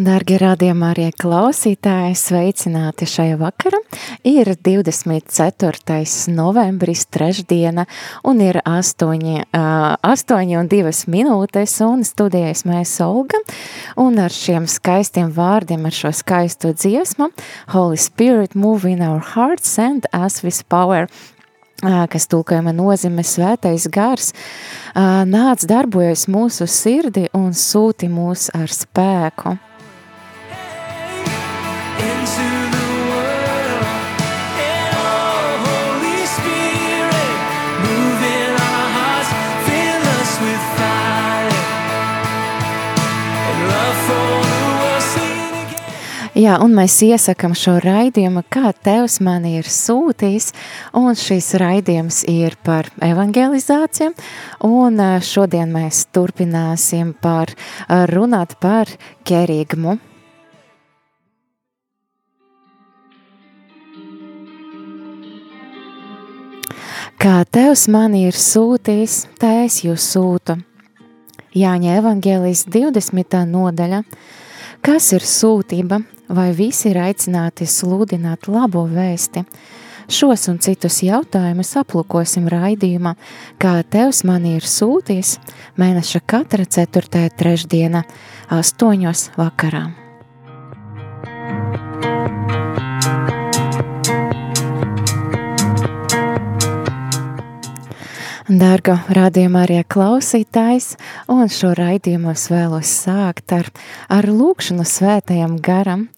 Dargie rādījumā arī klausītāji, sveicināti šajā vakarā. Ir 24. novembris, trešdiena, un ir 8, 8 un 2 minūtes, un studijas mēs Olga, un ar šiem skaistiem vārdiem, ar šo skaisto dziesmu, Holy Spirit move in our hearts and us with power, kas tulkojama nozīme svētais gars, nāc darbojas mūsu sirdi un sūti mūs ar spēku. Jā, un mēs iesakam šo raidījumu, kā Tevs man ir sūtījis, un šis raidījums ir par evangelizāciju, un ā, šodien mēs turpināsim par, ā, runāt par kerīgumu. Kā Tevs man ir sūtījis, tā es jūs sūtu. Jāņa evangelijas 20. nodaļa. Kas ir sūtība, vai visi ir aicināti sludināt labo vēsti? Šos un citus jautājumus aplūkosim raidījumā, kā Tevs man ir sūtījis mēneša katra 4. trešdiena, 8. vakarā. Dārga rādījumā arī klausītājs, un šo raidījumu es vēlos sākt ar, ar lūkšanu svētajam garam,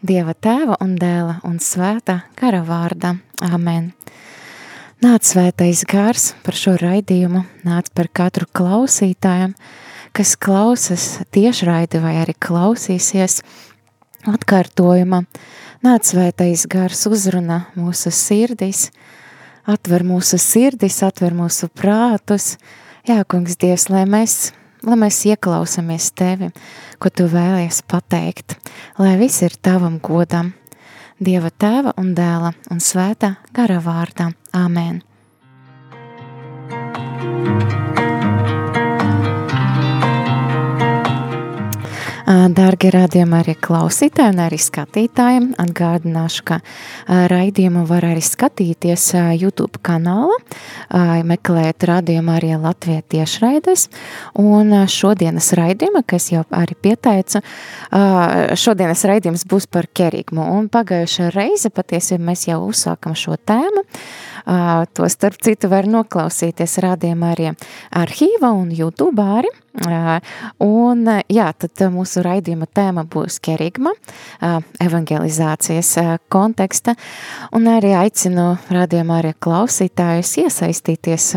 Dieva tēva un dēla un svētā gara vārda. Amen. Nāc svētais gars par šo raidījumu, nāc par katru klausītājam, kas klausas tiešraidi vai arī klausīsies atkārtojumā. Nāc svētais gars uzrunā mūsu sirdīs, atver mūsu sirdis, atver mūsu prātus. Jā, kungs, Dievs, lai mēs, lai mēs ieklausāmies tevi, ko tu vēlies pateikt, lai viss ir tavam godam. Dieva tēva un dēla un svētā gara vārdā. Āmen! Dārgie rādījumi arī klausītāji un arī skatītājiem atgādināšu, ka raidījumu var arī skatīties YouTube kanāla, meklēt rādījumu arī Latvijā tiešraides, un šodienas raidījuma, kas jau arī pieteica, šodienas raidījums būs par kerigmu, un pagājušā reize patiesībā mēs jau uzsākam šo tēmu, to starp citu var noklausīties rādījumā arī arhīva un YouTube arī, Un, jā, tad mūsu raidījuma tēma būs kerigma, evangelizācijas konteksta, un arī aicinu rādījumā arī klausītājus iesaistīties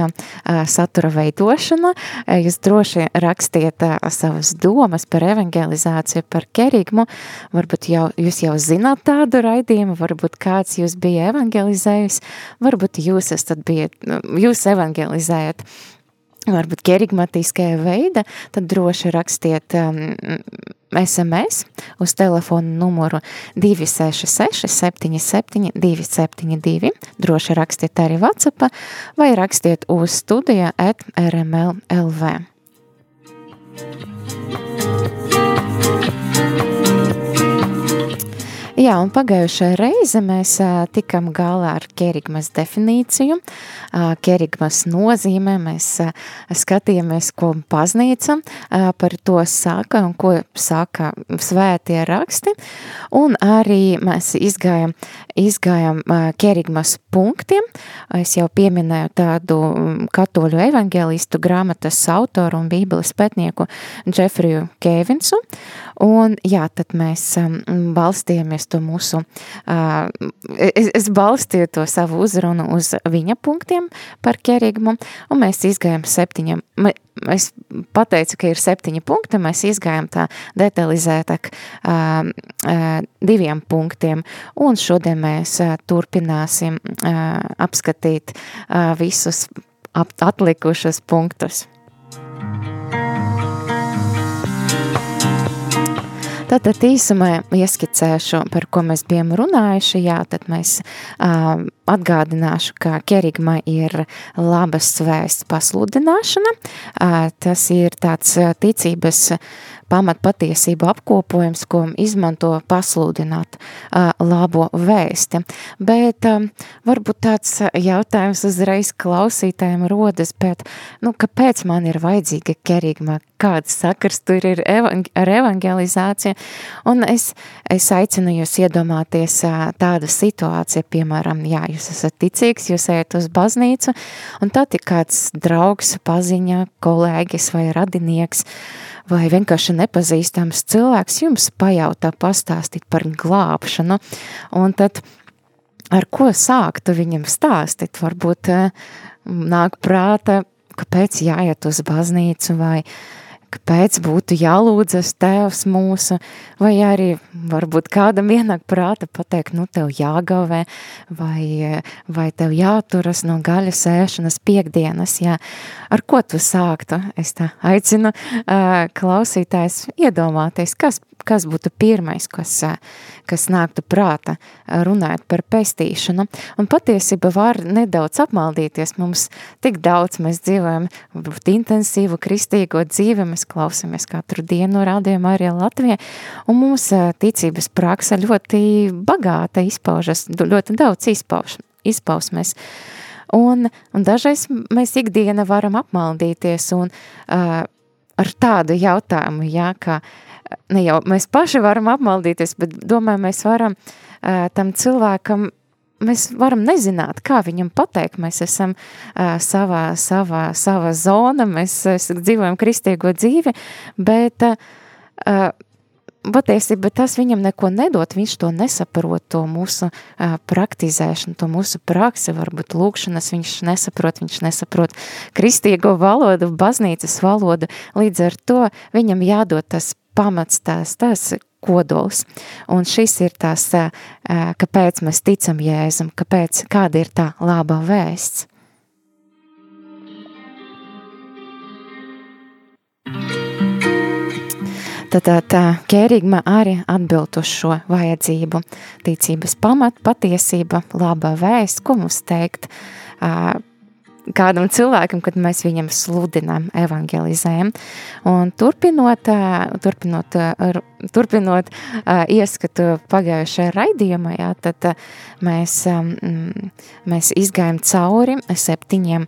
satura veidošanā. Jūs droši rakstiet savas domas par evangelizāciju, par kerigmu, varbūt jau, jūs jau zināt tādu raidījumu, varbūt kāds jūs bija evangelizējis, varbūt jūs esat bijat, jūs evangelizējat varbūt kerigmatiskajā veida, tad droši rakstiet um, SMS uz telefonu numuru 266 77 272, droši rakstiet arī WhatsApp vai rakstiet uz studija at rml.lv. Jā, un pagājušajā reize mēs tikam galā ar kerigmas definīciju, kerigmas nozīmē, mēs skatījāmies, ko baznīca par to saka un ko saka svētie raksti, un arī mēs izgājam, izgājam kerigmas punktiem, es jau pieminēju tādu katoļu evangelistu grāmatas autoru un bībeles pētnieku Džefriju Kēvinsu, un jā, tad mēs balstījāmies to mūsu, es, es balstīju to savu uzrunu uz viņa punktiem par kerigmu, un mēs izgājām septiņam, es pateicu, ka ir septiņi punkti, mēs izgājām tā detalizētāk diviem punktiem, un šodien mēs turpināsim apskatīt visus ap, atlikušas punktus. Tātad īsumā ieskicēšu, par ko mēs bijām runājuši. Jā, tad mēs uh, atgādināšu, ka kerigma ir labas svēsts pasludināšana. Uh, tas ir tāds ticības pamatpatiesību apkopojums, ko izmanto pasludināt labo vēsti. Bet varbūt tāds jautājums uzreiz klausītājiem rodas, bet, nu, kāpēc man ir vajadzīga kerigma? Kāds sakars tur ir evang ar evangelizāciju? Un es, es aicinu jūs iedomāties tādu situāciju, piemēram, jā, jūs esat ticīgs, jūs ejat uz baznīcu, un tad ir kāds draugs, paziņa, kolēģis vai radinieks, uh, vai vienkārši nepazīstams cilvēks jums pajautā pastāstīt par glābšanu, un tad ar ko sāktu viņam stāstīt, varbūt eh, nāk prāta, kāpēc jāiet uz baznīcu vai kāpēc būtu jālūdzas tēvs mūsu, vai arī varbūt kādam ienāk prāta pateikt, nu tev jāgavē, vai, vai tev jāturas no gaļas ēšanas piekdienas, jā. Ar ko tu sāktu? Es tā aicinu uh, klausītājs iedomāties, kas kas būtu pirmais, kas, kas nāktu prāta runājot par pestīšanu. Un patiesība var nedaudz apmaldīties. Mums tik daudz mēs dzīvojam, intensīvu kristīgo dzīvi, mēs klausamies katru dienu rādījumā arī Latvijā, un mums ticības praksa ļoti bagāta izpaužas, ļoti daudz izpauž, izpausmēs. Un, un dažreiz mēs ikdiena varam apmaldīties un uh, ar tādu jautājumu, jā, ka uh, ne jau mēs paši varam apmaldīties, bet domāju, mēs varam uh, tam cilvēkam, mēs varam nezināt, kā viņam pateikt, mēs esam uh, savā, savā, savā zona, mēs, mēs dzīvojam kristīgo dzīvi, bet uh, patiesībā tas viņam neko nedod, viņš to nesaprot, to mūsu uh, praktizēšanu, to mūsu praksi, varbūt lūkšanas viņš nesaprot, viņš nesaprot kristīgo valodu, baznīcas valodu, līdz ar to viņam jādod tas pamats, tās, tās kodols. Un šis ir tās, kāpēc mēs ticam Jēzum, kāpēc, kāda ir tā labā vēsts. Tad tā, tā ķērigma arī atbild uz šo vajadzību. Ticības pamat, patiesība, labā vēsts, ko mums teikt, kādam cilvēkam, kad mēs viņam sludinām, evangelizējam. Un turpinot, turpinot, turpinot ieskatu pagājušajā raidījumā, jā, tad mēs, mēs izgājam cauri septiņiem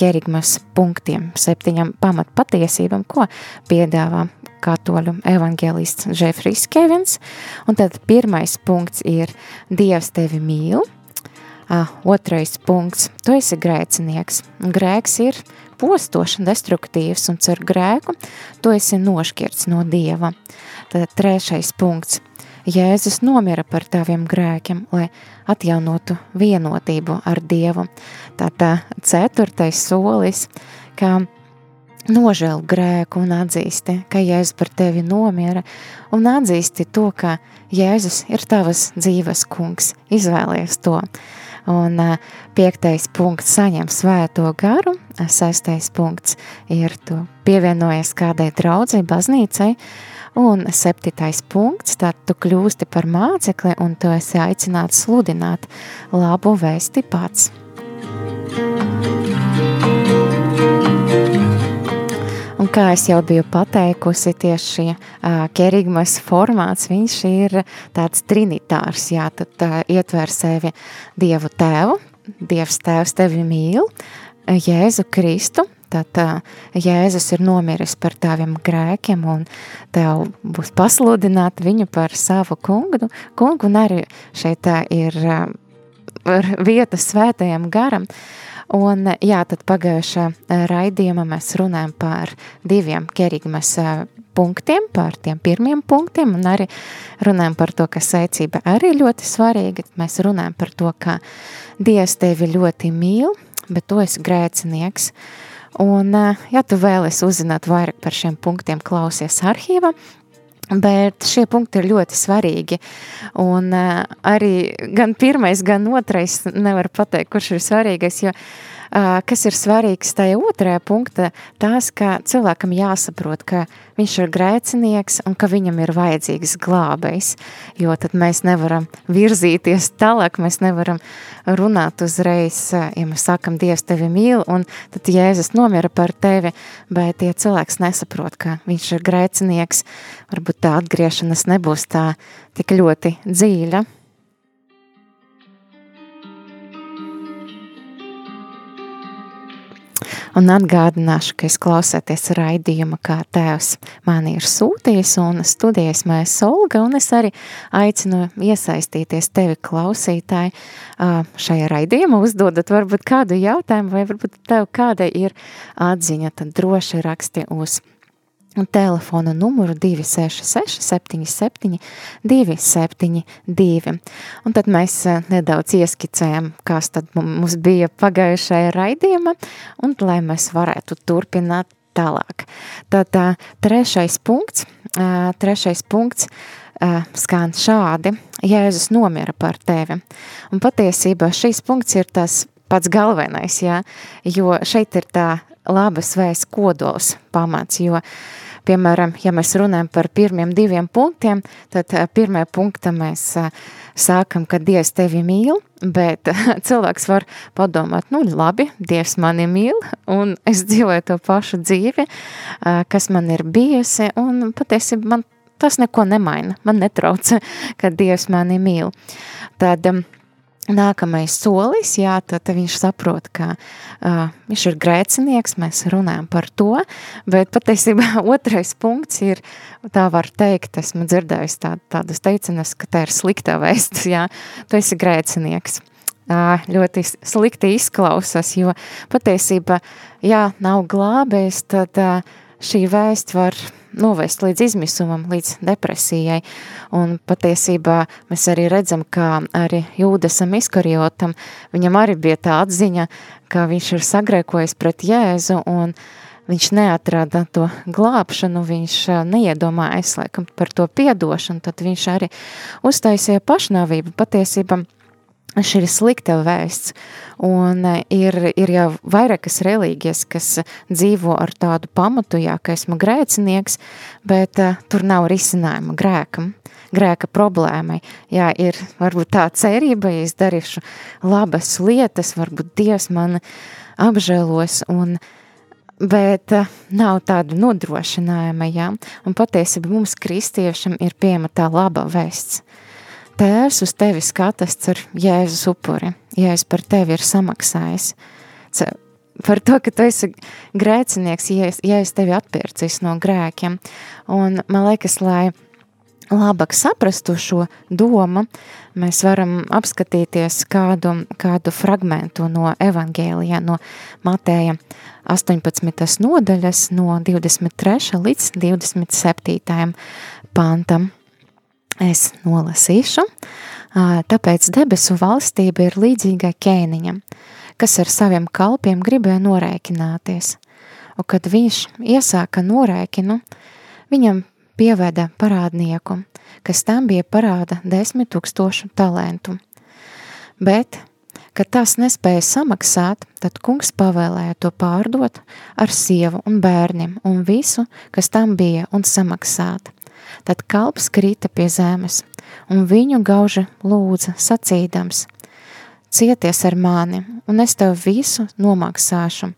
kerigmas punktiem, septiņam pamatpatiesībām, ko piedāvā katoļu evangelists Žefrijs Kevins. Un tad pirmais punkts ir Dievs tevi mīl, Uh, otrais punkts. Tu esi grēcinieks. Grēks ir postošs un destruktīvs, un ar grēku tu esi nošķirts no Dieva. Tad trešais punkts. Jēzus nomira par taviem grēkiem, lai atjaunotu vienotību ar Dievu. Tātad ceturtais solis, ka nožēl grēku un atzīsti, ka Jēzus par tevi nomira, un atzīsti to, ka Jēzus ir tavas dzīves kungs. Izvēlies to Un piektais punkts saņem svēto garu, sestais punkts ir tu pievienojies kādai draudzei, baznīcai, un septītais punkts, tad tu kļūsti par mācekli un tu esi aicināts sludināt labu vēsti pats. Un kā jau biju pateikusi, tieši uh, kerigmas formāts, ir tāds trinitārs, jā, tad uh, ietver sevi Dievu tēvu, Dievs tēvs tevi mīl, Jēzu Kristu, tad uh, Jēzus ir nomiris par taviem grēkiem un tev būs pasludināt viņu par savu kungu, kungu un arī šeit uh, ir uh, vieta svētajam garam. Un, jā, tad pagājušā raidījumā mēs runājam par diviem kerigmas punktiem, par tiem pirmiem punktiem, un arī runājam par to, ka saicība arī ļoti svarīga. Mēs runājam par to, ka Dievs tevi ļoti mīl, bet tu esi grēcinieks. Un, ja tu vēlies uzzināt vairāk par šiem punktiem, klausies arhīvā, Bet šie punkti ir ļoti svarīgi. Un uh, arī gan pirmais, gan otrais nevar pateikt, kurš ir svarīgais, jo uh, kas ir svarīgs tajā otrajā punktā, tas, ka cilvēkam jāsaprot, ka viņš ir grēcinieks un ka viņam ir vajadzīgs glābējs, jo tad mēs nevaram virzīties tālāk, mēs nevaram runāt uzreiz, ja mēs sakam, Dievs tevi mīl, un tad Jēzus nomira par tevi, bet ja cilvēks nesaprot, ka viņš ir grēcinieks, varbūt tā atgriešanas nebūs tā tik ļoti dzīļa. Un atgādināšu, ka es klausēties raidījuma, kā tēvs mani ir sūtījis un studijas mēs Olga, un es arī aicinu iesaistīties tevi klausītāji. Šajā raidījumā, uzdodot varbūt kādu jautājumu, vai varbūt tev kādai ir atziņa, tad droši raksti uz telefona numuru 266 77 272. Un tad mēs eh, nedaudz ieskicējam, kas tad mums bija pagājušajā raidījumā, un lai mēs varētu turpināt tālāk. Tad tā, trešais punkts, trešais punkts skan šādi, Jēzus nomira par tevi. Un patiesībā šīs punkts ir tas pats galvenais, jā, jo šeit ir tā labas vēsts kodols pamats, jo uh, Piemēram, ja mēs runājam par pirmiem diviem punktiem, tad eh, pirmajā punktā mēs eh, sākam, ka Dievs tevi mīl, bet cilvēks var padomāt, nu labi, Dievs mani mīl, un es dzīvoju to pašu dzīvi, eh, kas man ir bijusi, un patiesībā man tas neko nemaina, man netrauc, ka Dievs mani mīl. Tad, um, Nākamais solis, jā, tad viņš saprot, ka uh, viņš ir grēcinieks, mēs runājam par to, bet patiesībā otrais punkts ir, tā var teikt, esmu dzirdējis tā, tādas teicinas, ka tā ir sliktā vēsts, jā, tu esi grēcinieks. Uh, ļoti slikti izklausas, jo patiesībā, jā, nav glābējis, tad uh, šī vēsts var novest līdz izmisumam, līdz depresijai. Un patiesībā mēs arī redzam, ka arī Jūdasam izkarjotam, viņam arī bija tā atziņa, ka viņš ir sagrēkojis pret Jēzu un viņš neatrada to glābšanu, viņš neiedomājas laikam par to piedošanu, tad viņš arī uztaisīja pašnāvību patiesībā šī ir slikta vēsts, un e, ir, ir jau vairākas reliģijas, kas dzīvo ar tādu pamatu, jā, ka esmu grēcinieks, bet uh, tur nav risinājuma grēkam, grēka problēmai. Jā, ir varbūt tā cerība, ja es darīšu labas lietas, varbūt Dievs man apžēlos, un, bet uh, nav tādu nodrošinājuma, jā, un patiesībā mums kristiešam ir pieejama tā laba vēsts, Tēvs uz tevi skatās ar Jēzus upuri. Jēzus par tevi ir samaksājis. Par to, ka tu esi grēcinieks, ja es tevi atpērcis no grēkiem. Un man liekas, lai labāk saprastu šo domu, mēs varam apskatīties kādu, kādu fragmentu no evangēlijā, no Mateja 18. nodaļas, no 23. līdz 27. pantam es nolasīšu. Tāpēc debesu valstība ir līdzīga ķēniņam, kas ar saviem kalpiem gribēja norēķināties. Un kad viņš iesāka norēķinu, viņam pieveda parādnieku, kas tam bija parāda desmit tūkstošu talentu. Bet, Kad tas nespēja samaksāt, tad kungs pavēlēja to pārdot ar sievu un bērniem un visu, kas tam bija, un samaksāt. Tad kalps krita pie zemes, un viņu gauža lūdza sacīdams: Cieties ar mani, un es tev visu nomaksāšu.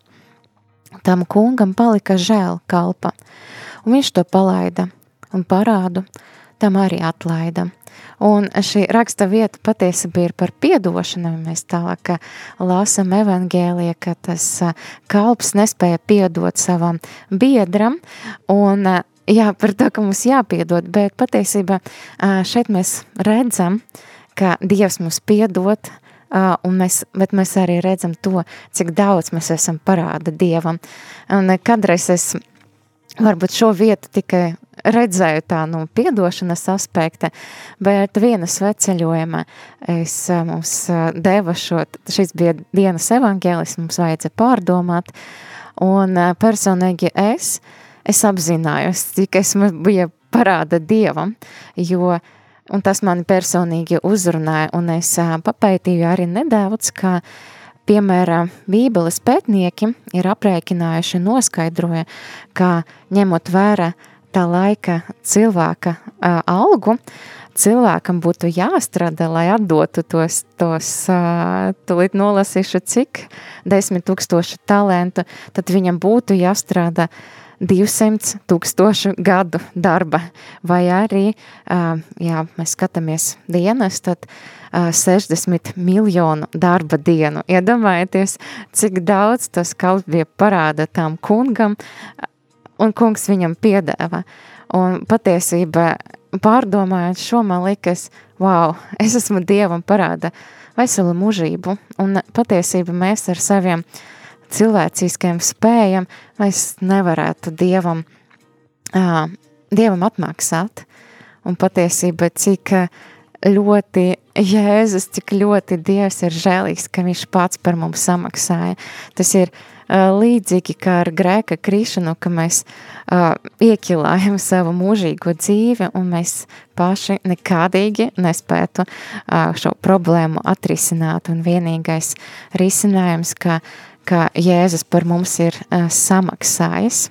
Tam kungam palika žēl kalpa, un viņš to palaida, un parādu tam arī atlaida. Un šī raksta vieta patiesībā ir par piedošanu. Mēs tālāk lasām evangēlija, ka tas kalps nespēja piedot savam biedram, un jā, par to, ka mums jāpiedod, bet patiesībā šeit mēs redzam, ka Dievs mums piedod, un mēs, bet mēs arī redzam to, cik daudz mēs esam parāda Dievam. Un kadreiz es varbūt šo vietu tikai redzēju tā no nu, piedošanas aspekta, bet viena sveceļojuma es mums deva šo, šis bija dienas evaņģēlis, mums vajadzēja pārdomāt, un personīgi es, es apzinājos, cik esmu bija parāda Dievam, jo, un tas mani personīgi uzrunāja, un es papētīju arī nedaudz, ka Piemēram, Bībeles pētnieki ir aprēķinājuši un noskaidroja, ka ņemot vērā tā laika cilvēka uh, algu, cilvēkam būtu jāstrādā, lai atdotu tos, tos uh, tūlīt nolasīšu cik, desmit tūkstoši talentu, tad viņam būtu jāstrādā 200 tūkstošu gadu darba, vai arī, uh, jā, mēs skatāmies dienas, tad uh, 60 miljonu darba dienu. Iedomājieties, cik daudz tas kaut bija parāda tam kungam, un kungs viņam piedēva. Un patiesībā pārdomājot šo, man likas, wow, es esmu Dievam parāda veselu mūžību, un patiesībā mēs ar saviem cilvēciskiem spējam, mēs nevarētu Dievam, uh, Dievam atmaksāt, un patiesībā cik ļoti Jēzus, cik ļoti Dievs ir žēlīgs, ka viņš pats par mums samaksāja. Tas ir uh, līdzīgi kā ar grēka krišanu, ka mēs uh, iekilājam savu mūžīgo dzīvi un mēs paši nekādīgi nespētu uh, šo problēmu atrisināt. Un vienīgais risinājums, ka, ka Jēzus par mums ir uh, samaksājis.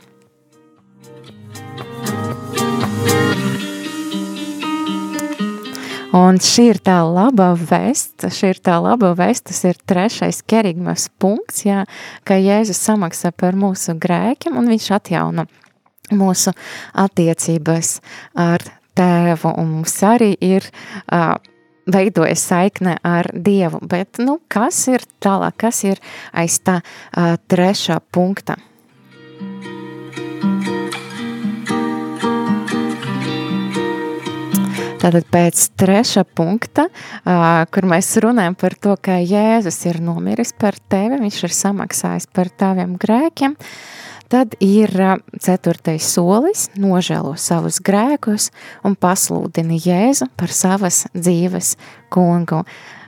Un šī ir tā laba vēsts, šī ir tā laba vēsts, tas ir trešais kerigmas punkts, jā, ka Jēzus samaksā par mūsu grēkiem un viņš atjauno mūsu attiecības ar tēvu, un mums arī ir uh, veidojas saikne ar Dievu, bet, nu, kas ir tālāk, kas ir aiz tā uh, trešā punkta? Tātad pēc trešā punkta, kur mēs runājam par to, ka Jēzus ir nomiris par tevi, viņš ir samaksājis par taviem grēkiem, tad ir ceturtais solis, nožēlo savus grēkus un pasludini Jēzu par savas dzīves kungu.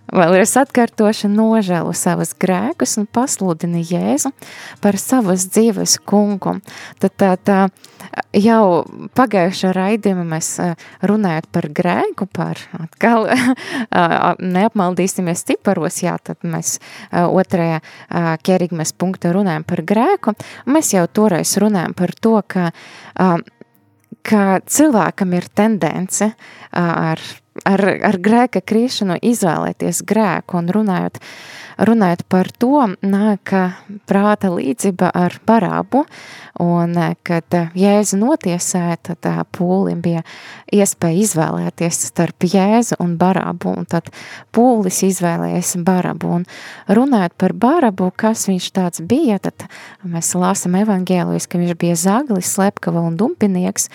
Vēl ir atkārtoša nožēlu savas grēkus un pasludina Jēzu par savas dzīves kungu. Tad tā, tā jau pagājušā raidījuma mēs runājot par grēku, par atkal neapmaldīsimies ciparos, jā, tad mēs otrajā kerigmes punktā runājam par grēku, mēs jau toreiz runājam par to, ka, ka cilvēkam ir tendence ar ar, ar grēka krišanu izvēlēties grēku un runājot, runājot par to, nāk prāta līdzība ar parābu, Un, eh, kad eh, Jēzu notiesāja, tad eh, pūlim bija iespēja izvēlēties starp Jēzu un Barabu, un tad pūlis izvēlējies Barabu. Un runājot par Barabu, kas viņš tāds bija, tad mēs lasam evangēlijas, ka viņš bija zaglis, slepkava un dumpinieks,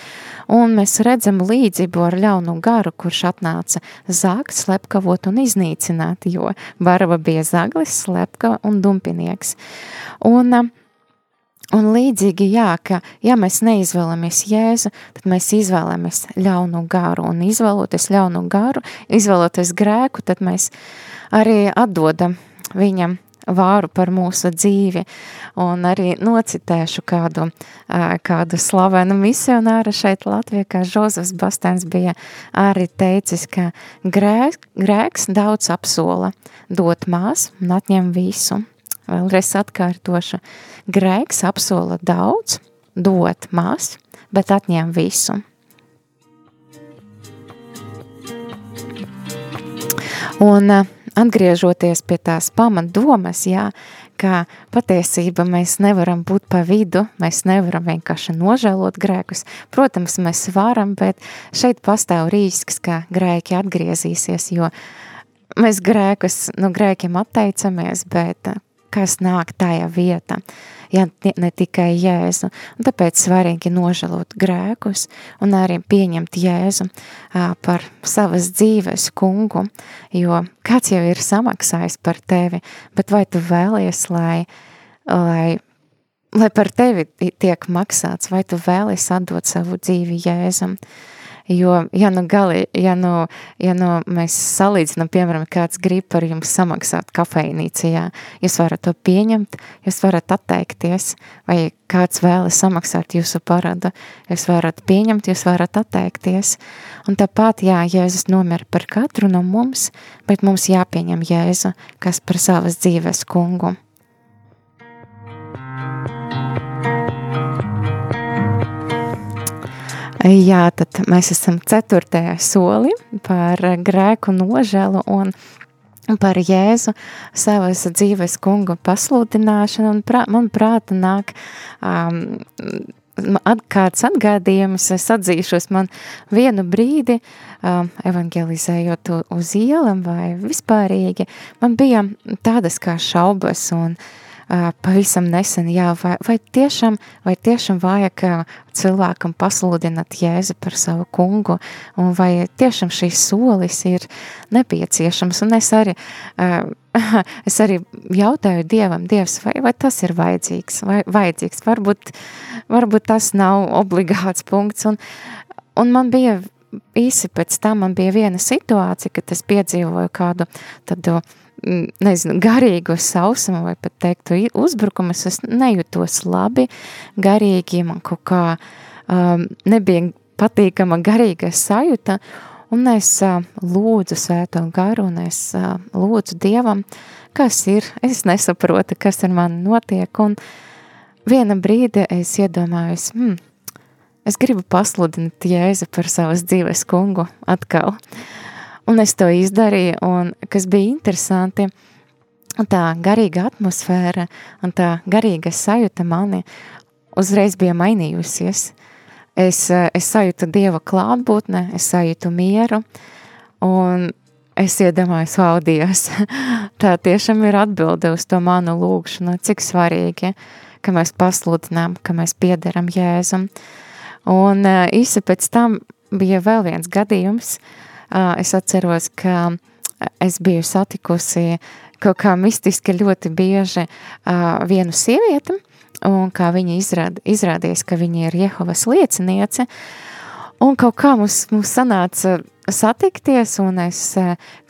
un mēs redzam līdzību ar ļaunu garu, kurš atnāca zākt, slepkavot un iznīcināt, jo Baraba bija zaglis, slepkava un dumpinieks. Un, Un līdzīgi, jā, ka ja mēs neizvēlamies Jēzu, tad mēs izvēlamies ļaunu garu, un izvēloties ļaunu garu, izvēloties grēku, tad mēs arī atdodam viņam vāru par mūsu dzīvi. Un arī nocitēšu kādu, kādu slavenu misionāru šeit Latvijā, kā Žozefs Bastēns bija arī teicis, ka grēks, grēks daudz apsola, dot mās un atņem visu. Vēlreiz atkārtošu, grēks apsola daudz, dot mās, bet atņem visu. Un atgriežoties pie tās pamatdomas, jā, ka patiesība mēs nevaram būt pa vidu, mēs nevaram vienkārši nožēlot grēkus. Protams, mēs varam, bet šeit pastāv risks, ka grēki atgriezīsies, jo mēs grēkus, nu, grēkiem atteicamies, bet kas nāk tajā vietā ja ne tikai Jēzu. Un tāpēc svarīgi nožēlot grēkus un arī pieņemt Jēzu par savas dzīves kungu, jo kāds jau ir samaksājis par tevi, bet vai tu vēlies, lai, lai, lai par tevi tiek maksāts, vai tu vēlies atdot savu dzīvi Jēzum? Jo, ja nu, gali, ja nu, ja nu mēs salīdzinām, piemēram, kāds grib par jums samaksāt kafejnīcā, jā, jūs varat to pieņemt, jūs varat atteikties, vai kāds vēlas samaksāt jūsu parādu, jūs varat pieņemt, jūs varat atteikties. Un tāpat, jā, Jēzus nomira par katru no mums, bet mums jāpieņem Jēzu, kas par savas dzīves kungu. Jā, tad mēs esam ceturtajā soli par grēku nožēlu un par Jēzu savas dzīves kungu pasludināšanu, un prā, man prāta nāk um, kāds atgādījums, es atzīšos man vienu brīdi, um, evangelizējot uz ielam vai vispārīgi, man bija tādas kā šaubas un uh, pavisam nesen, jā, vai, vai, tiešām, vai tiešām vajag cilvēkam pasludināt Jēzu par savu kungu, un vai tiešām šīs solis ir nepieciešams, un es arī, es arī jautāju Dievam, Dievs, vai, vai tas ir vajadzīgs, vai vajadzīgs, varbūt, varbūt tas nav obligāts punkts, un, un man bija īsi pēc tam man bija viena situācija, kad es piedzīvoju kādu tādu, uh, nezinu, garīgu sausumu vai pat teiktu uzbrukumus, es nejūtos labi, garīgi man kaut kā um, nebija patīkama garīga sajūta, un es uh, lūdzu svēto garu, un es uh, lūdzu Dievam, kas ir, es nesaprotu, kas ar mani notiek, un viena brīdi es iedomājos, hmm, es gribu pasludināt Jēzu par savas dzīves kungu atkal. Uh, Un es to izdarīju, un kas bija interesanti, tā garīga atmosfēra un tā garīga sajūta mani uzreiz bija mainījusies. Es, es sajūtu Dieva klātbūtne, es sajūtu mieru, un es iedomājos, wow, Dievs, tā tiešām ir atbilde uz to manu lūgšanu, cik svarīgi, ka mēs pasludinām, ka mēs piederam Jēzum. Un īsi pēc tam bija vēl viens gadījums, uh, es atceros, ka es biju satikusi kaut kā mistiski ļoti bieži vienu sievieti, un kā viņa izrād, izrādījās, ka viņa ir Jehovas lieciniece, un kaut kā mums, mums sanāca satikties, un es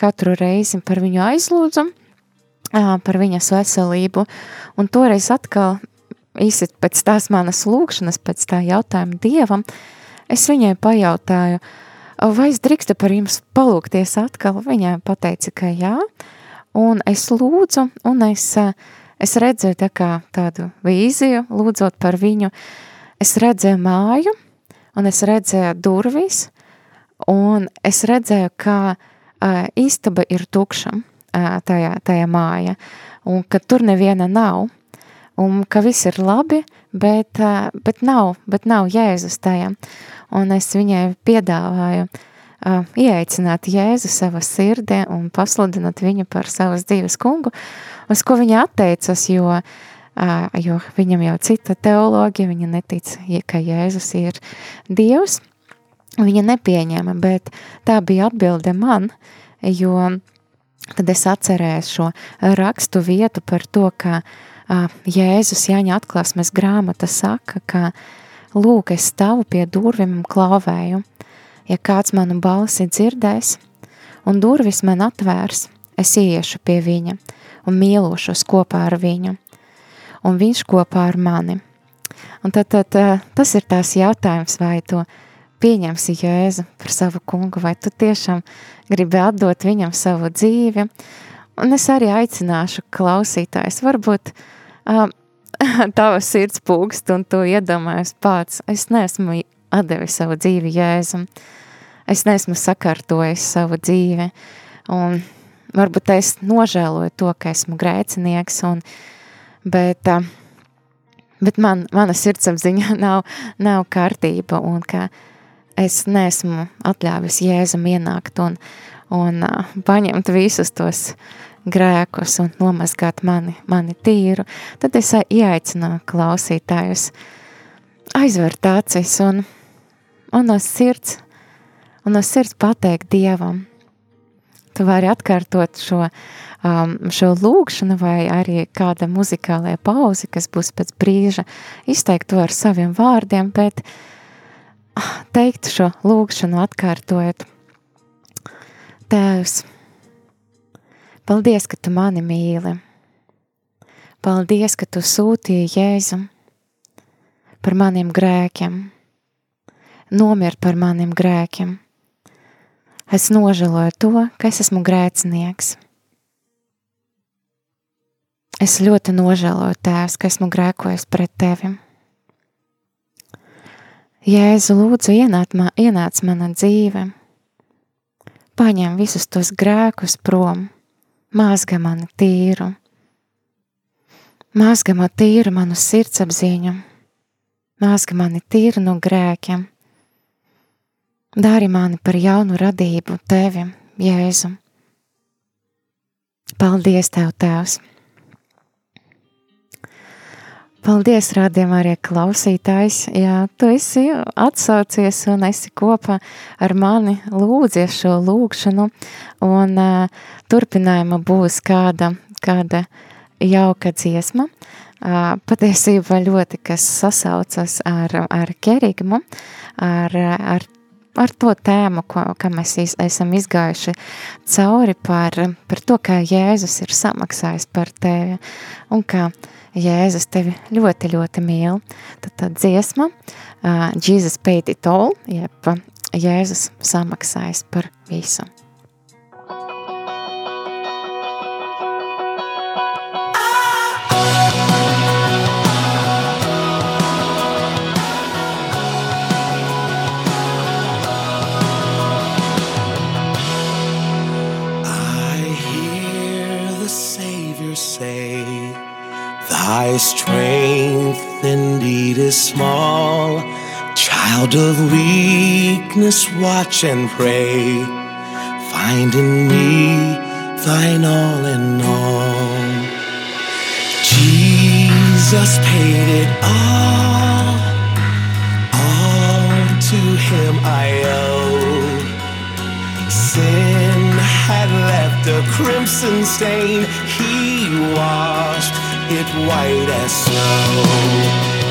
katru reizi par viņu aizlūdzu, par viņas veselību, un toreiz atkal īsi pēc tās manas lūkšanas, pēc tā jautājuma Dievam, es viņai pajautāju, uh, vai es drīkstu par jums palūkties atkal? Viņa pateica, ka jā, un es lūdzu, un es, es redzēju tā kā tādu vīziju, lūdzot par viņu, es redzēju māju, un es redzēju durvis, un es redzēju, ka uh, istaba ir tukša uh, tajā, tajā māja, un ka tur neviena nav, un ka viss ir labi, bet, uh, bet nav, bet nav Jēzus tajā. Un es viņai piedāvāju uh, ieaicināt Jēzu savā sirdī un pasludināt viņu par savas dzīves kungu, uz ko viņa atteicas, jo, uh, jo viņam jau cita teoloģija, viņa netic, ka Jēzus ir Dievs, viņa nepieņēma, bet tā bija atbilde man, jo tad es atcerēju šo rakstu vietu par to, ka uh, Jēzus Jāņa atklāsmes grāmata saka, ka uh, Lūk, es stāvu pie durvīm un klauvēju. Ja kāds manu balsi dzirdēs, un durvis man atvērs, es ieiešu pie viņa, un mīlošos kopā ar viņu, un viņš kopā ar mani. Un tad, tad tas ir tās jautājums, vai tu pieņemsi Jēzu par savu kungu, vai tu tiešām gribi atdot viņam savu dzīvi. Un es arī aicināšu klausītājs, varbūt uh, tava sirds pūkst un tu iedomājies pats, es neesmu atdevis savu dzīvi Jēzum, es neesmu sakārtojis savu dzīvi, un varbūt es nožēloju to, ka esmu grēcinieks, un, bet bet man, mana sirdsapziņa nav, nav kārtība un ka es neesmu atļāvis Jēzum ienākt un, un uh, paņemt visus tos grēkus un nomazgāt mani, mani tīru, tad es ieaicinu klausītājus aizvērt acis un, un no sirds, un no sirds pateikt Dievam. Tu vari atkārtot šo um, šo lūgšanu vai arī kāda muzikālajā pauze, kas būs pēc brīža, izteikt to ar saviem vārdiem, bet teikt šo lūgšanu atkārtojot. Tēvs, paldies, ka tu mani mīli. Paldies, ka tu sūtīji Jēzu par maniem grēkiem, nomirt par maniem grēkiem. Es nožēloju to, ka es esmu grēcinieks. Es ļoti nožēloju, Tēvs, ka esmu grēkojis pret Tevi. Jēzu, lūdzu, ienāc, man, ienāc mana dzīve, paņem visus tos grēkus prom, mazga mani tīru, mazga man tīru manu sirdsapziņu, mazga mani tīru no grēkiem, dari mani par jaunu radību Tevi, Jēzu. Paldies Tev, Tēvs! Paldies, rādījumā, arī klausītājs. Jā, tu esi atsaucies un esi kopā ar mani lūdzies šo lūgšanu, un uh, turpinājuma būs kāda, kāda jauka dziesma. Uh, patiesībā ļoti, kas sasaucas ar, ar kerigmu, ar, ar ar to tēmu, ko, kā mēs iz, esam izgājuši cauri par, par to, kā Jēzus ir samaksājis par tevi un kā Jēzus tevi ļoti, ļoti mīl. Tad tā dziesma uh, Jesus paid it all, jeb Jēzus samaksājis par visu. Thy strength indeed is small. Child of weakness, watch and pray. Find in me thine all in all. Jesus paid it all. All to him I owe. Sin had left a crimson stain. He washed it white as snow.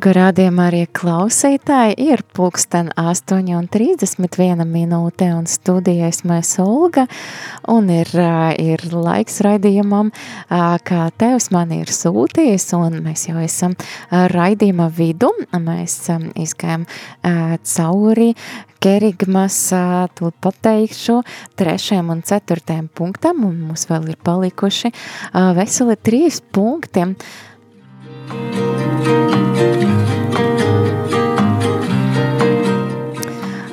Dargo rādījumā arī klausītāji ir pulksten 8.31 minūte un studijas mēs Olga un ir, ir laiks raidījumam, kā tevs man ir sūtījis un mēs jau esam raidījuma vidu, mēs izgājam cauri kerigmas, to pateikšu, trešajam un ceturtajam punktam un mums vēl ir palikuši veseli trīs punkti,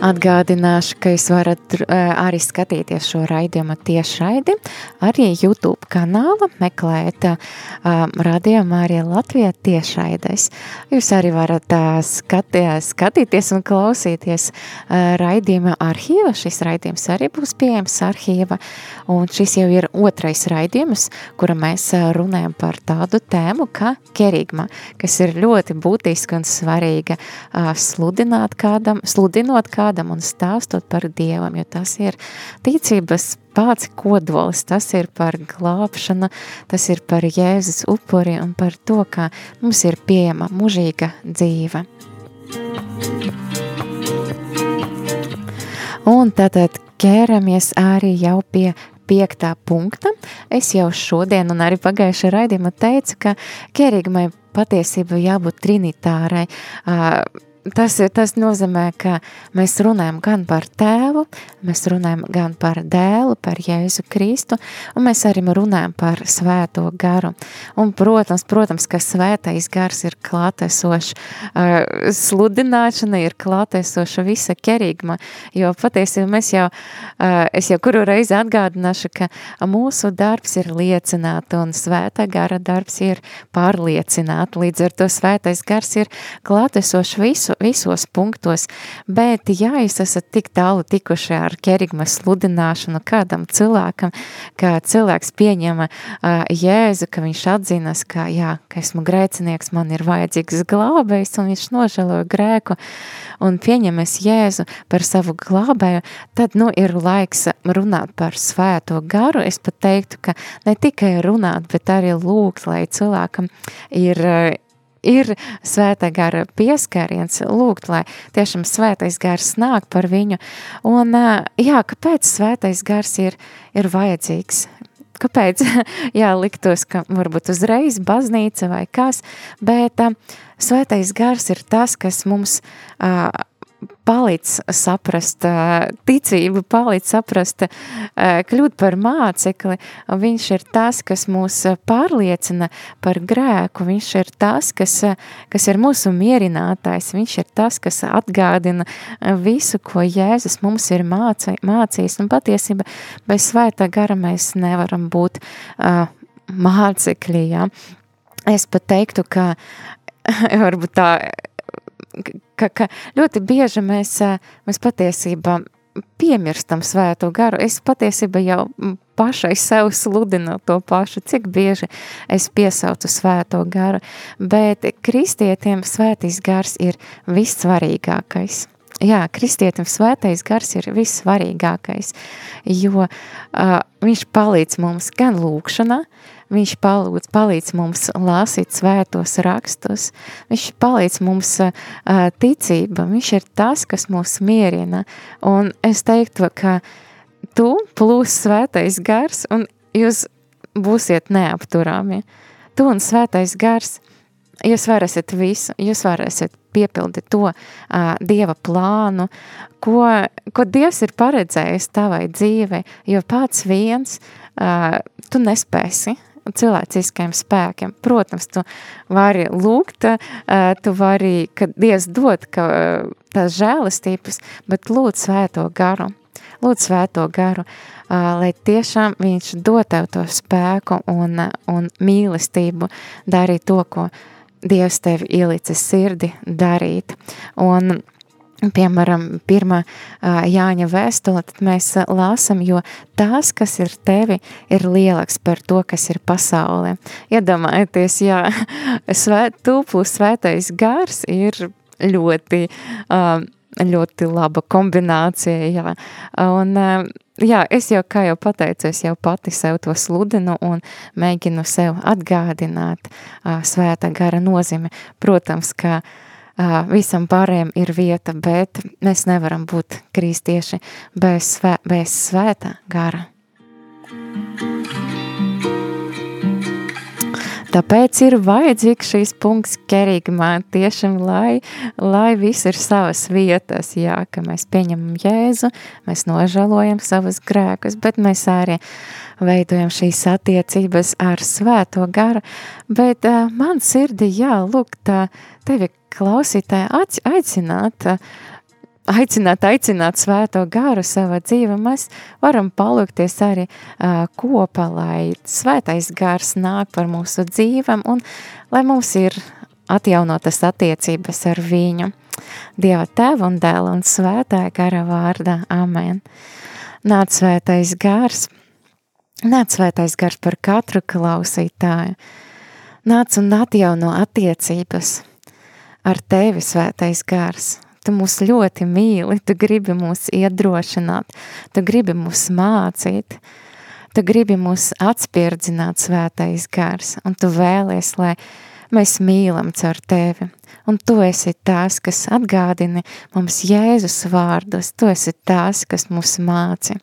Atgādināšu, ka jūs varat uh, arī skatīties šo raidījumu tiešraidi, arī YouTube kanāla, meklēt uh, radījumu arī Latvijā tiešraidēs. Jūs arī varat uh, skatī, skatīties un klausīties raidījuma arhīva, šis raidījums arī būs pieejams arhīva, un šis jau ir otrais raidījums, kura mēs runājam par tādu tēmu kā kerigma, kas ir ļoti būtiska un svarīga sludināt kādam, sludinot kādam, kādam un stāstot par Dievam, jo tas ir ticības pats kodols, tas ir par glābšanu, tas ir par Jēzus upuri un par to, kā mums ir pieejama mužīga dzīve. Un tātad ķeramies arī jau pie piektā punkta. Es jau šodien un arī pagājušajā raidījumā teicu, ka kerigmai patiesība jābūt trinitārai. Uh, tas, tas nozīmē, ka mēs runājam gan par tēvu, mēs runājam gan par dēlu, par Jēzu Kristu, un mēs arī runājam par svēto garu. Un, protams, protams, ka svētais gars ir klātesošs, uh, sludināšana ir klātesoša visa kerigma, jo patiesībā mēs jau, uh, es jau kuru reizi atgādināšu, ka mūsu darbs ir liecināt, un svētā gara darbs ir pārliecināt, līdz ar to svētais gars ir klātesošs visu, visos punktos, bet ja jūs esat tik tālu tikuši ar kerigmas sludināšanu kādam cilvēkam, ka cilvēks pieņema uh, Jēzu, ka viņš atzinas, ka jā, ka esmu grēcinieks, man ir vajadzīgs glābējs, un viņš nožēloja grēku, un pieņemies Jēzu par savu glābēju, tad, nu, ir laiks runāt par svēto garu. Es pat teiktu, ka ne tikai runāt, bet arī lūgt, lai cilvēkam ir ir svētā gara pieskariens, lūgt, lai tiešām svētais gars nāk par viņu. Un jā, kāpēc svētais gars ir, ir vajadzīgs? Kāpēc? Jā, liktos, ka varbūt uzreiz baznīca vai kas, bet svētais gars ir tas, kas mums palīdz saprast ticību, palīdz saprast, kļūt par mācekli. Viņš ir tas, kas mūs pārliecina par grēku, viņš ir tas, kas, kas ir mūsu mierinātājs, viņš ir tas, kas atgādina visu, ko Jēzus mums ir māci, mācījis. Un patiesība bez svētā gara mēs nevaram būt uh, mācekļi, ja? Es pat teiktu, ka varbūt tā ka, ka ļoti bieži mēs, mēs patiesībā piemirstam svēto garu. Es patiesībā jau pašai sev sludinu to pašu, cik bieži es piesaucu svēto garu, bet kristietiem svētīs gars ir vissvarīgākais. Jā, kristietim svētais gars ir vissvarīgākais, jo uh, viņš palīdz mums gan lūkšanā, Viņš palūdz, palīdz mums lasīt svētos rakstus, viņš palīdz mums uh, ticība, viņš ir tas, kas mūs mierina. Un es teiktu, ka tu plus svētais gars, un jūs būsiet neapturami. Tu un svētais gars, jūs varēsiet visu, jūs varēsiet piepildīt to uh, Dieva plānu, ko, ko Dievs ir paredzējis tavai dzīvei, jo pats viens uh, tu nespēsi cilvēciskiem spēkiem. Protams, tu vari lūgt, eh, tu vari, kad Dievs dod ka, eh, tās žēlistības, bet lūdz svēto garu. Lūdz svēto garu, lai tiešām viņš dod tev to spēku un, un mīlestību darīt to, ko Dievs tev ielicis sirdi darīt. Un piemēram, pirmā Jāņa vēstule, tad mēs lasam, jo tās, kas ir tevi, ir lielāks par to, kas ir pasaulē. Iedomājieties, jā, svēt, tu plus svētais gars ir ļoti, ļoti laba kombinācija, jā. Un jā, es jau, kā jau pateicu, es jau pati sev to sludinu un mēģinu sev atgādināt uh, svētā gara nozīme. Protams, ka uh, visam pārējiem ir vieta, bet mēs nevaram būt kristieši bez, svē, bez svētā gara. Tāpēc ir vajadzīgs šīs punkts kerigmā tiešām, lai, lai viss ir savas vietas, jā, ka mēs pieņemam Jēzu, mēs nožalojam savus grēkus, bet mēs arī veidojam šīs attiecības ar svēto garu, bet uh, man sirdi, jā, lūk, tā tevi klausītāji aicināt, uh, aicināt, aicināt svēto garu savā dzīvē, mēs varam palūkties arī uh, kopā, lai svētais gars nāk par mūsu dzīvēm un lai mums ir atjaunotas attiecības ar viņu. Dieva tēva un dēla un svētā gara vārdā. Amen. Nāc svētais gars, nāc svētais gars par katru klausītāju. Nāc un atjauno attiecības ar tevi svētais gars tu mūs ļoti mīli, tu gribi mūs iedrošināt, tu gribi mūs mācīt, tu gribi mūs atspirdzināt svētais gars, un tu vēlies, lai mēs mīlam caur tevi. Un tu esi tās, kas atgādini mums Jēzus vārdus, tu esi tās, kas mūs māci.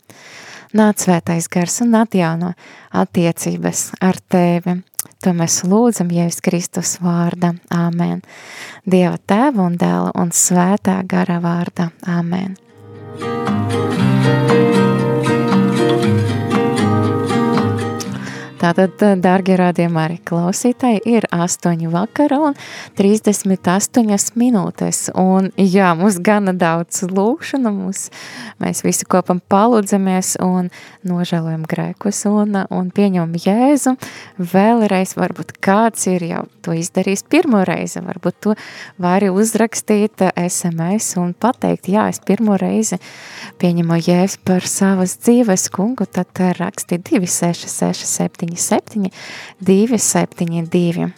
Nāc svētais gars un atjauno attiecības ar tevi. To mēs lūdzam Jēzus Kristus vārda. Āmen. Dieva tēva un dēla un svētā gara vārda. Āmen. Tātad, dārgie rādījumā arī klausītāji, ir 8 vakara un 38 minūtes. Un jā, mums gana daudz lūkšana, mums, mēs visi kopam palūdzamies un nožēlojam grēkus un, un pieņemam Jēzu. Vēlreiz varbūt kāds ir jau to izdarījis pirmo reizi, varbūt to vari uzrakstīt SMS un pateikt, jā, es pirmo reizi pieņemu Jēzu par savas dzīves kungu, tad raksti 266 77, 272.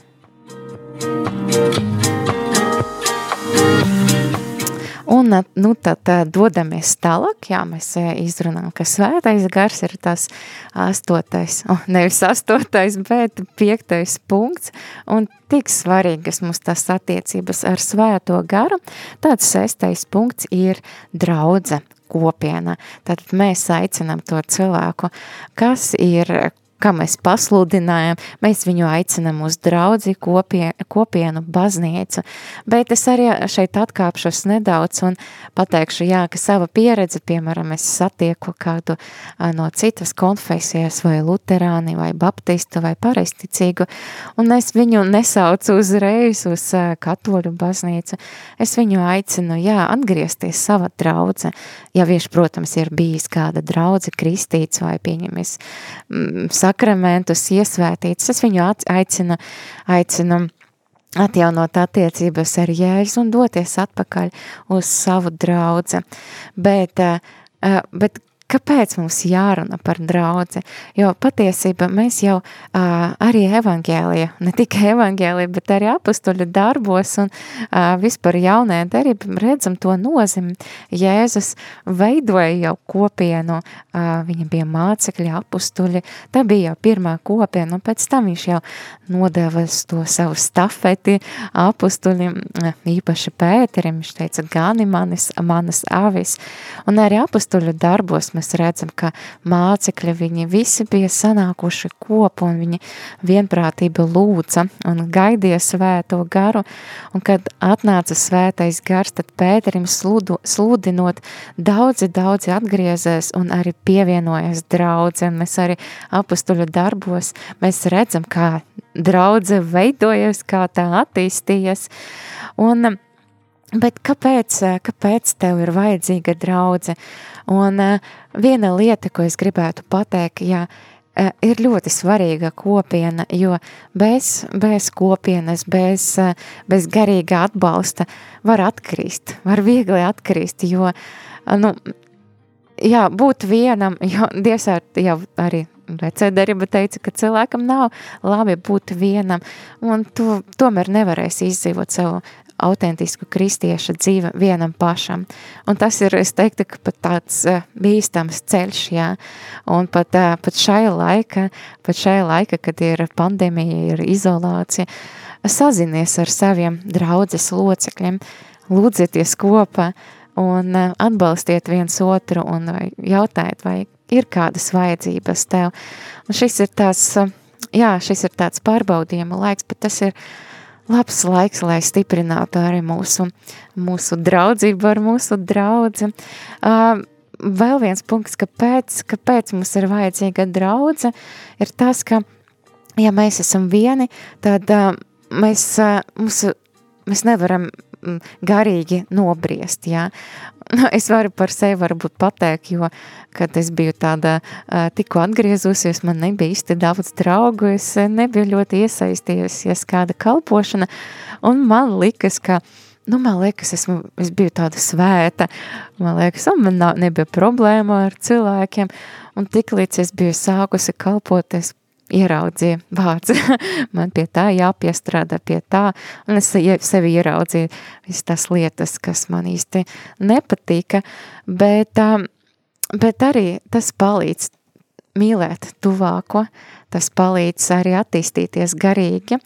Un, nu, tad dodamies tālāk, jā, mēs izrunājam, ka svētais gars ir tas astotais, oh, nevis astotais, bet piektais punkts, un tik svarīgas mums tas attiecības ar svēto garu, tāds sestais punkts ir draudze, kopiena. Tad mēs aicinām to cilvēku, kas ir kā mēs pasludinājam, mēs viņu aicinam uz draudzi kopie, kopienu baznīcu, bet es arī šeit atkāpšos nedaudz un pateikšu, jā, ka sava pieredze, piemēram, es satieku kādu no citas konfesijas vai luterāni vai baptistu vai pareisticīgu, un es viņu nesaucu uzreiz uz katoļu baznīcu, es viņu aicinu, jā, atgriezties sava draudze, ja viņš, protams, ir bijis kāda draudze kristīts vai pieņemies sakramentus iesvētīts. Es viņu aicinu, aicinu atjaunot attiecības ar Jēzu un doties atpakaļ uz savu draudzi. Bet, eh, bet Kāpēc mums jārunā par draugu? Jo patiesībā mēs jau uh, arī evanģēlija, ne tikai evanģēlija, bet arī apstuļu darbos un uh, vispār jaunajā derībā redzam to nozīmi. Jēzus veidoja jau kopienu, uh, viņa bija mācekļi, apstuļi, tā bija jau pirmā kopiena, un pēc tam viņš jau nodeva to savu stafeti apstuļiem, īpaši Pēterim, viņš teica, gani manis, manas avis, un arī apstuļu darbos mēs redzam, ka mācekļi viņi visi bija sanākuši kopu un viņi vienprātība lūdza un gaidīja svēto garu, un kad atnāca svētais gars, tad Pēterim sludu, sludinot daudzi, daudzi atgriezēs un arī pievienojas draudze, un mēs arī apustuļu darbos, mēs redzam, kā draudze veidojas, kā tā attīstījas, un Bet kāpēc, kāpēc tev ir vajadzīga draudze? Un uh, viena lieta, ko es gribētu pateikt, jā, uh, ir ļoti svarīga kopiena, jo bez, bez kopienas, bez, uh, bez garīga atbalsta var atkrist, var viegli atkrist, jo, nu, jā, būt vienam, jo Dievs jau arī vecā darība teica, ka cilvēkam nav labi būt vienam, un tu tomēr nevarēsi izdzīvot savu autentisku kristieša dzīve vienam pašam. Un tas ir, es teiktu, ka pat tāds uh, bīstams ceļš, jā, un pat, uh, pat šai laika, pat šai laika, kad ir pandēmija, ir izolācija, sazinies ar saviem draudzes locekļiem, lūdzieties kopā un uh, atbalstiet viens otru un jautājiet, vai ir kādas vajadzības tev. Un šis ir tās, jā, šis ir tāds pārbaudījuma laiks, bet tas ir labs laiks, lai stiprinātu arī mūsu, mūsu draudzību ar mūsu draudzi. Uh, vēl viens punkts, kāpēc, kāpēc mums ir vajadzīga draudze, ir tas, ka, ja mēs esam vieni, tad uh, mēs, uh, mūsu, mēs nevaram garīgi nobriest, jā. Nu, es varu par sevi varbūt pateikt, jo, kad es biju tāda tikko atgriezusies, man nebija īsti daudz draugu, es nebiju ļoti iesaistījusies kāda kalpošana, un man likas, ka, nu, man liekas, esmu, es biju tāda svēta, man liekas, un man nav, nebija problēma ar cilvēkiem, un tik līdz es biju sākusi kalpot, es ieraudzīju vārds, man pie tā jāpiestrādā pie tā, un es sevi ieraudzīju visas tās lietas, kas man īsti nepatika, bet, um, bet arī tas palīdz mīlēt tuvāko, tas palīdz arī attīstīties garīgi,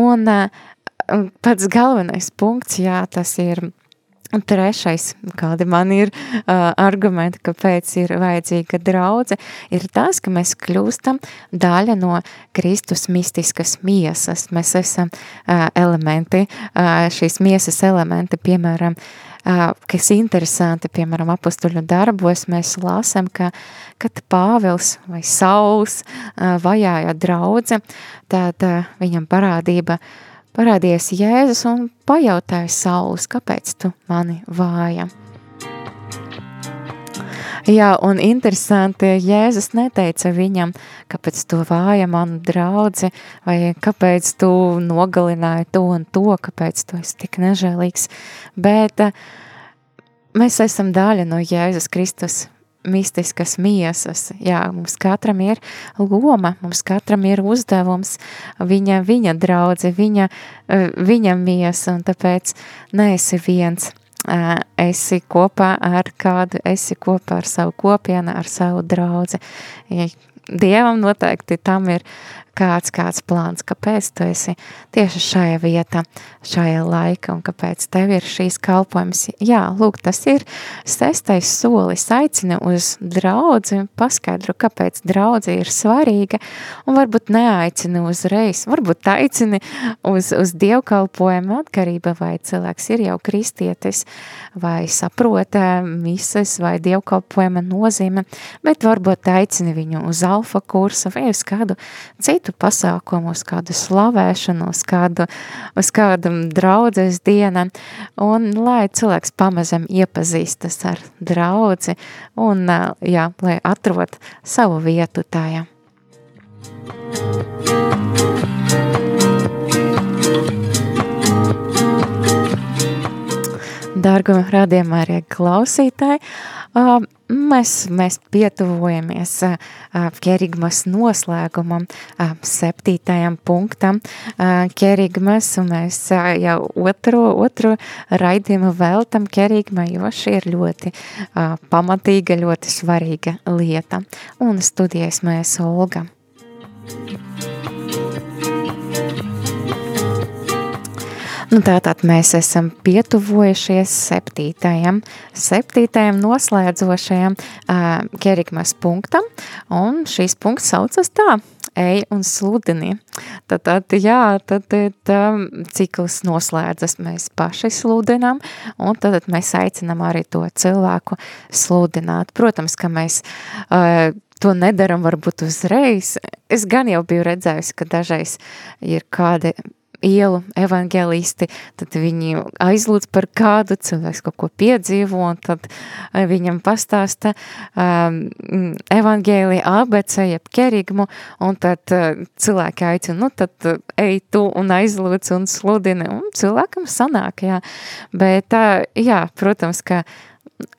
un uh, pats galvenais punkts, jā, tas ir Un trešais, kādi man ir uh, argumenti, kāpēc ir vajadzīga draudze, ir tas, ka mēs kļūstam daļa no Kristus mistiskas miesas. Mēs esam uh, elementi, uh, šīs miesas elementi, piemēram, uh, kas interesanti, piemēram, apustuļu darbos, mēs lasam, ka, kad Pāvils vai Sauls uh, vajāja draudze, tad uh, viņam parādība uh, parādījies Jēzus un pajautāja Saulus, kāpēc tu mani vāja? Jā, un interesanti, Jēzus neteica viņam, kāpēc tu vāja manu draudzi, vai kāpēc tu nogalināji to un to, kāpēc tu esi tik nežēlīgs, bet eh, mēs esam daļa no Jēzus Kristus mistiskas miesas. Jā, mums katram ir loma, mums katram ir uzdevums, viņa, viņa draudze, viņa, eh, viņa miesa, un tāpēc neesi viens. Eh, esi kopā ar kādu, esi kopā ar savu kopienu, ar savu draudzi. Dievam noteikti tam ir kāds, kāds plāns, kāpēc tu esi tieši šajā vietā, šajā laika un kāpēc tev ir šīs kalpojums. Jā, lūk, tas ir sestais solis, aicina uz draudzi, paskaidro, kāpēc draudzi ir svarīga un varbūt neaicini uzreiz, varbūt aicini uz, uz dievkalpojumu. Atkarība, vai cilvēks ir jau kristietis, vai saprota mises vai dievkalpojuma nozīme, bet varbūt aicini viņu uz alfa kursa vai uz kādu citu citu pasākumu, uz kādu slavēšanu, uz kādu, uz kādu draudzes dienu, un lai cilvēks pamazam iepazīstas ar draudzi, un, jā, lai atrod savu vietu tajā. Dargo rādījumā arī klausītāji, Mēs, mēs pietuvojamies Kerigmas noslēgumam, septītajam punktam Kerigmas, un mēs jau otro, otro raidījumu veltam Kerigmai, jo šī ir ļoti pamatīga, ļoti svarīga lieta. Un studijas mēs Olga. Nu, tātad mēs esam pietuvojušies septītajam, septītajam noslēdzošajam uh, kerigmas punktam, un šīs punkts saucas tā, ej un sludini. Tad, tad jā, tad, tad cikls noslēdzas, mēs paši sludinām, un tad mēs aicinām arī to cilvēku sludināt. Protams, ka mēs uh, to nedaram varbūt uzreiz. Es gan jau biju redzējusi, ka dažreiz ir kādi ielu evangelisti, tad viņi aizlūdz par kādu cilvēks kaut ko piedzīvo, un tad eh, viņam pastāsta um, evangēlija ABC, jeb kerigmu, un tad uh, cilvēki aicina, nu tad uh, ej tu un aizlūdz un sludini, un cilvēkam sanāk, jā. Bet, uh, jā, protams, ka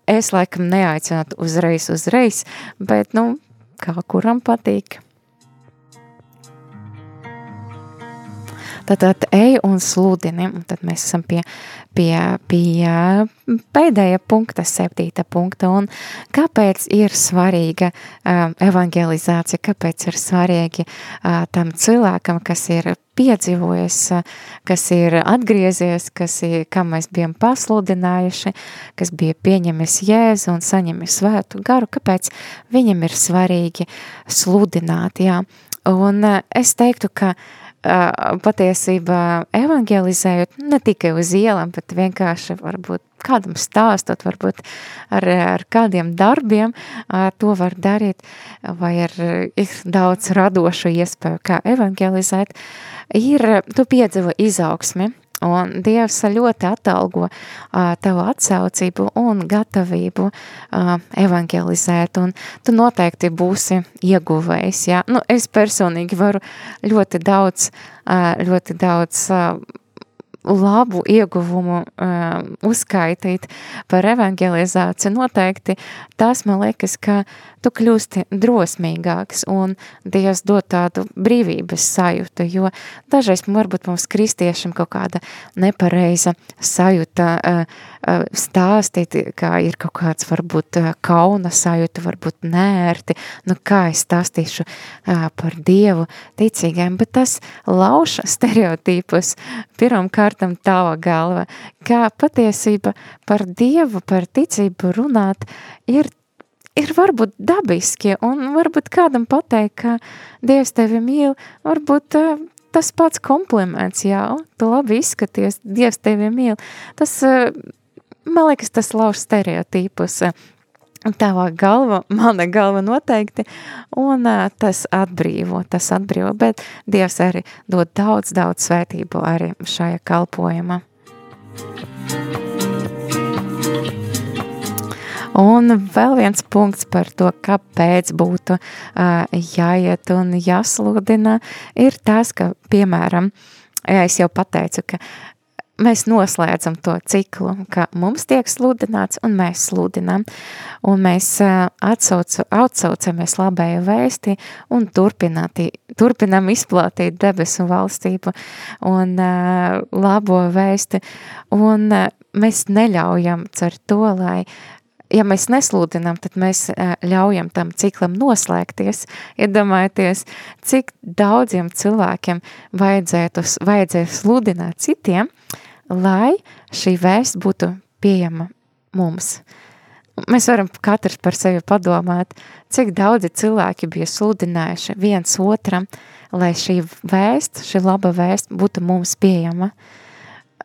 es laikam neaicinātu uzreiz, uzreiz, bet, nu, kā kuram patīk. Tad, tad ej un sludini, un tad mēs esam pie, pie, pie pēdējā punkta, septīta punkta, un kāpēc ir svarīga uh, evangelizācija, kāpēc ir svarīgi uh, tam cilvēkam, kas ir piedzīvojis, uh, kas ir atgriezies, kas ir, kam mēs bijām pasludinājuši, kas bija pieņemis Jēzu un saņemis svētu garu, kāpēc viņam ir svarīgi sludināt, jā. Un uh, es teiktu, ka uh, patiesībā evangelizējot ne tikai uz ielām, bet vienkārši varbūt kādam stāstot, varbūt ar, ar kādiem darbiem to var darīt, vai ar, ir daudz radošu iespēju, kā evangelizēt, ir, tu piedzīvo izaugsmi, Un Dievs ļoti atalgo uh, tavu atsaucību un gatavību uh, evangelizēt, un tu noteikti būsi ieguvējis. Ja? Nu, es personīgi varu ļoti daudz, uh, ļoti daudz uh, labu ieguvumu uh, uzskaitīt par evangelizāciju. Noteikti tas man liekas, ka tu kļūsti drosmīgāks un Dievs dod tādu brīvības sajūtu, jo dažreiz varbūt mums kristiešiem kaut kāda nepareiza sajūta uh, uh, stāstīt, kā ir kaut kāds varbūt uh, kauna sajūta, varbūt nērti, nu kā es stāstīšu par Dievu ticīgiem, bet tas lauž stereotīpus pirmam kārtam tava galva, kā patiesība par Dievu, par ticību runāt ir ir varbūt dabiski, un varbūt kādam pateikt, ka Dievs tevi mīl, varbūt uh, tas pats kompliments, jā, tu labi izskaties, Dievs tevi mīl. Tas, uh, man liekas, tas lauž stereotīpus. Tavā galva, mana galva noteikti, un uh, tas atbrīvo, tas atbrīvo, bet Dievs arī dod daudz, daudz svētību arī šajā kalpojumā. Thank you. Un vēl viens punkts par to, kāpēc būtu uh, jāiet un jāsludina, ir tas, ka, piemēram, es jau pateicu, ka mēs noslēdzam to ciklu, ka mums tiek sludināts un mēs sludinām, un mēs atsaucu, atsaucamies labēju vēsti un turpinām izplatīt debesu valstību un uh, labo vēsti, un uh, mēs neļaujam cer to, lai ja mēs nesludinām, tad mēs ļaujam tam ciklam noslēgties. Iedomājieties, cik daudziem cilvēkiem vajadzētu, vajadzēs sludināt citiem, lai šī vēsts būtu pieejama mums. Mēs varam katrs par sevi padomāt, cik daudzi cilvēki bija sludinājuši viens otram, lai šī vēst, šī laba vēst būtu mums pieejama. Uh,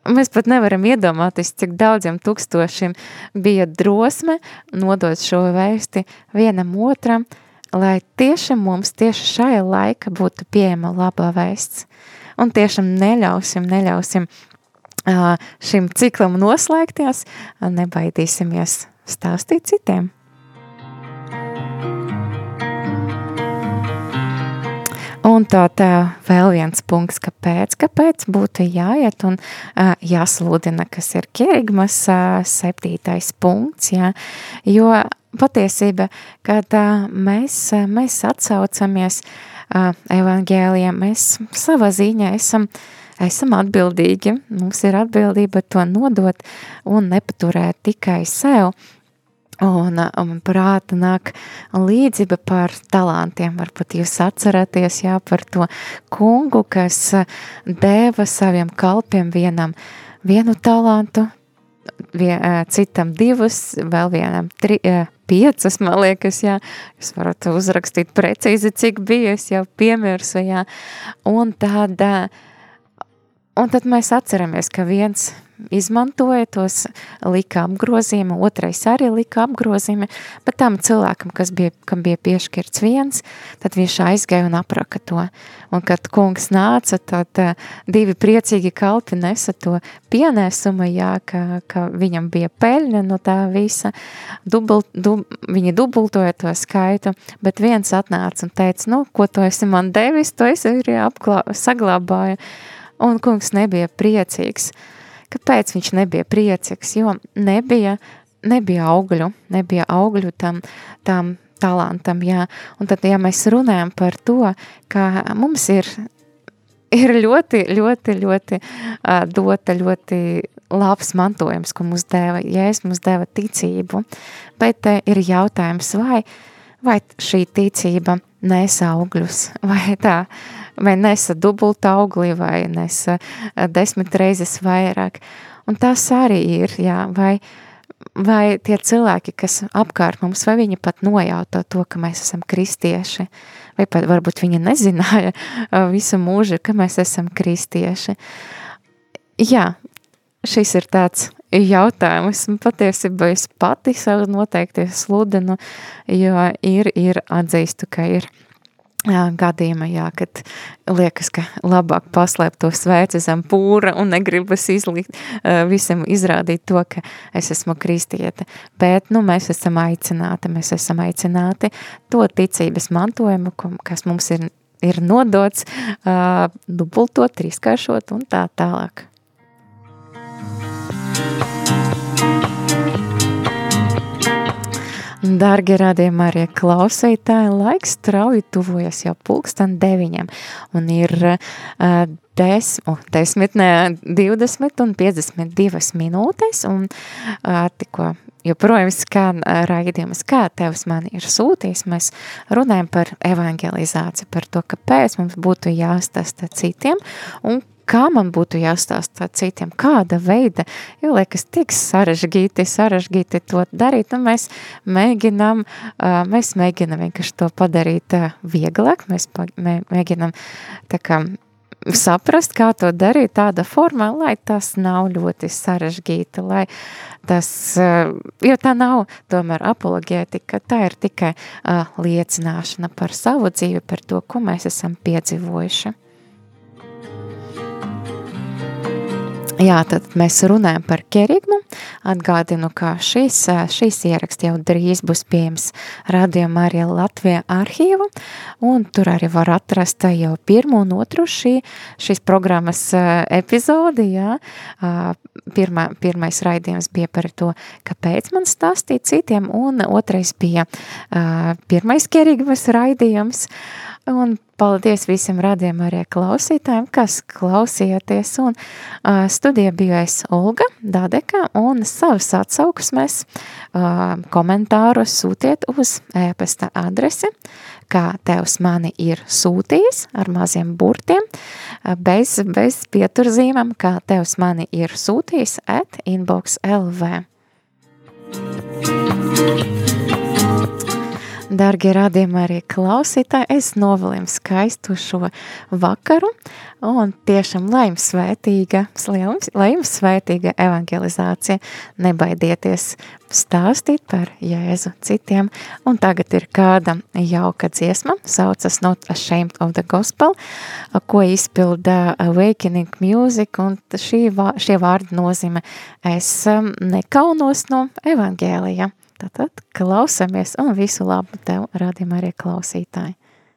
Mēs pat nevaram iedomāties, cik daudziem tūkstošiem bija drosme nodot šo vēsti vienam otram, lai tieši mums, tieši šajā laika būtu pieejama labā vēsts. Un tiešām neļausim, neļausim šim ciklam noslēgties, nebaidīsimies stāstīt citiem. Un tā vēl viens punkts, kāpēc, kāpēc būtu jāiet un jāsludina, kas ir Kerigmas uh, septītais punkts, jā, jo patiesība, kad mēs, mēs atsaucamies evangēlijam, mēs savā ziņā esam esam atbildīgi, mums ir atbildība to nodot un nepaturēt tikai sev, Un, un prāta nāk līdzība par talantiem. Varbūt jūs atceraties jā, par to kungu, kas deva saviem kalpiem vienam vienu talantu, vien, citam divus, vēl vienam tri, piecas, man liekas, jā. Jūs varat uzrakstīt precīzi, cik bija, es jau piemirsu, jā. Un tad, un tad mēs atceramies, ka viens izmantoja tos lika apgrozījumi, otrais arī lika apgrozījumi, bet tam cilvēkam, kas bija, kam bija piešķirts viens, tad viņš aizgāja un apraka to. Un kad kungs nāca, tad uh, divi priecīgi kalpi nesa to pienēsumu, jā, ka, ka viņam bija peļņa no tā visa, dubult, dub, viņi dubultoja to skaitu, bet viens atnāca un teica, nu, ko tu esi man devis, to es arī apglā, saglabāju. Un kungs nebija priecīgs. Kāpēc viņš nebija priecīgs? Jo nebija, nebija augļu, nebija augļu tam, tam talantam, jā. Un tad, ja mēs runājam par to, ka mums ir ir ļoti, ļoti, ļoti uh, dota, ļoti labs mantojums, ko mums deva, Jēzus mums deva ticību, bet uh, ir jautājums, vai, vai šī ticība nes augļus, vai tā, vai nesa dubulta augli, vai nesa desmit reizes vairāk, un tas arī ir, jā, vai, vai tie cilvēki, kas apkārt mums, vai viņi pat nojauta to, ka mēs esam kristieši, vai pat varbūt viņi nezināja visu mūžu, ka mēs esam kristieši. Jā, šis ir tāds jautājums, patiesībā es pati savu noteikti sludinu, jo ir, ir atzīstu, ka ir gadījumā, jā, kad liekas, ka labāk paslēpt to sveici zem pūra un negribas izlikt, visam izrādīt to, ka es esmu kristiete. Bet, nu, mēs esam aicināti, mēs esam aicināti to ticības mantojumu, kas mums ir, ir nodots, dubultot, trīskāršot un tā tālāk. Dargie radījumā arī klausītāji, laiks strauji tuvojas jau pulksten deviņiem. Un ir uh, des, oh, desmit, ne, 20 un 52 minūtes. Un uh, tikko joprojām skan raidījums, kā Tevs man ir sūtījis, mēs runājam par evangelizāciju, par to, kāpēc mums būtu jāstāsta citiem un kā man būtu jāstāsta citiem, kāda veida, jo liekas tik sarežģīti, sarežģīti to darīt, un mēs mēģinām, mēs mēģinām vienkārši to padarīt vieglāk, mēs mēģinām tā kā saprast, kā to darīt tāda formā, lai tas nav ļoti sarežģīti, lai tas, jo tā nav tomēr apologētika, tā ir tikai liecināšana par savu dzīvi, par to, ko mēs esam piedzīvojuši. Jā, tad mēs runājam par kerigmu. Atgādinu, ka šīs, šīs ieraksts jau drīz būs pieejams radījumā arī Latvijā arhīvu, un tur arī var atrast jau pirmo un otru šī, šīs programmas epizodi, jā. Pirmā, pirmais raidījums bija par to, kāpēc man stāstīt citiem, un otrais bija pirmais kerigmas raidījums, un paldies visiem radiem arī klausītājiem, kas klausījāties, un uh, studija biju es Olga Dadeka, un savus atsaukusmēs uh, komentārus sūtiet uz e-pasta adresi, kā tevs mani ir sūtījis ar maziem burtiem, bez, bez pieturzīmēm, kā tevs mani ir sūtījis at inbox LV. Dargie radījumi arī klausītāji, es novēlim skaistu šo vakaru un tiešām lai jums svētīga, lai jums svētīga evangelizācija, nebaidieties stāstīt par Jēzu citiem, un tagad ir kāda jauka dziesma, saucas Not Ashamed of the Gospel, ko izpilda Awakening Music, un šī, šie vārdi nozīmē es um, nekaunos no evangēlija. Tātad klausamies un visu labu tev, radījumā arī klausītāji.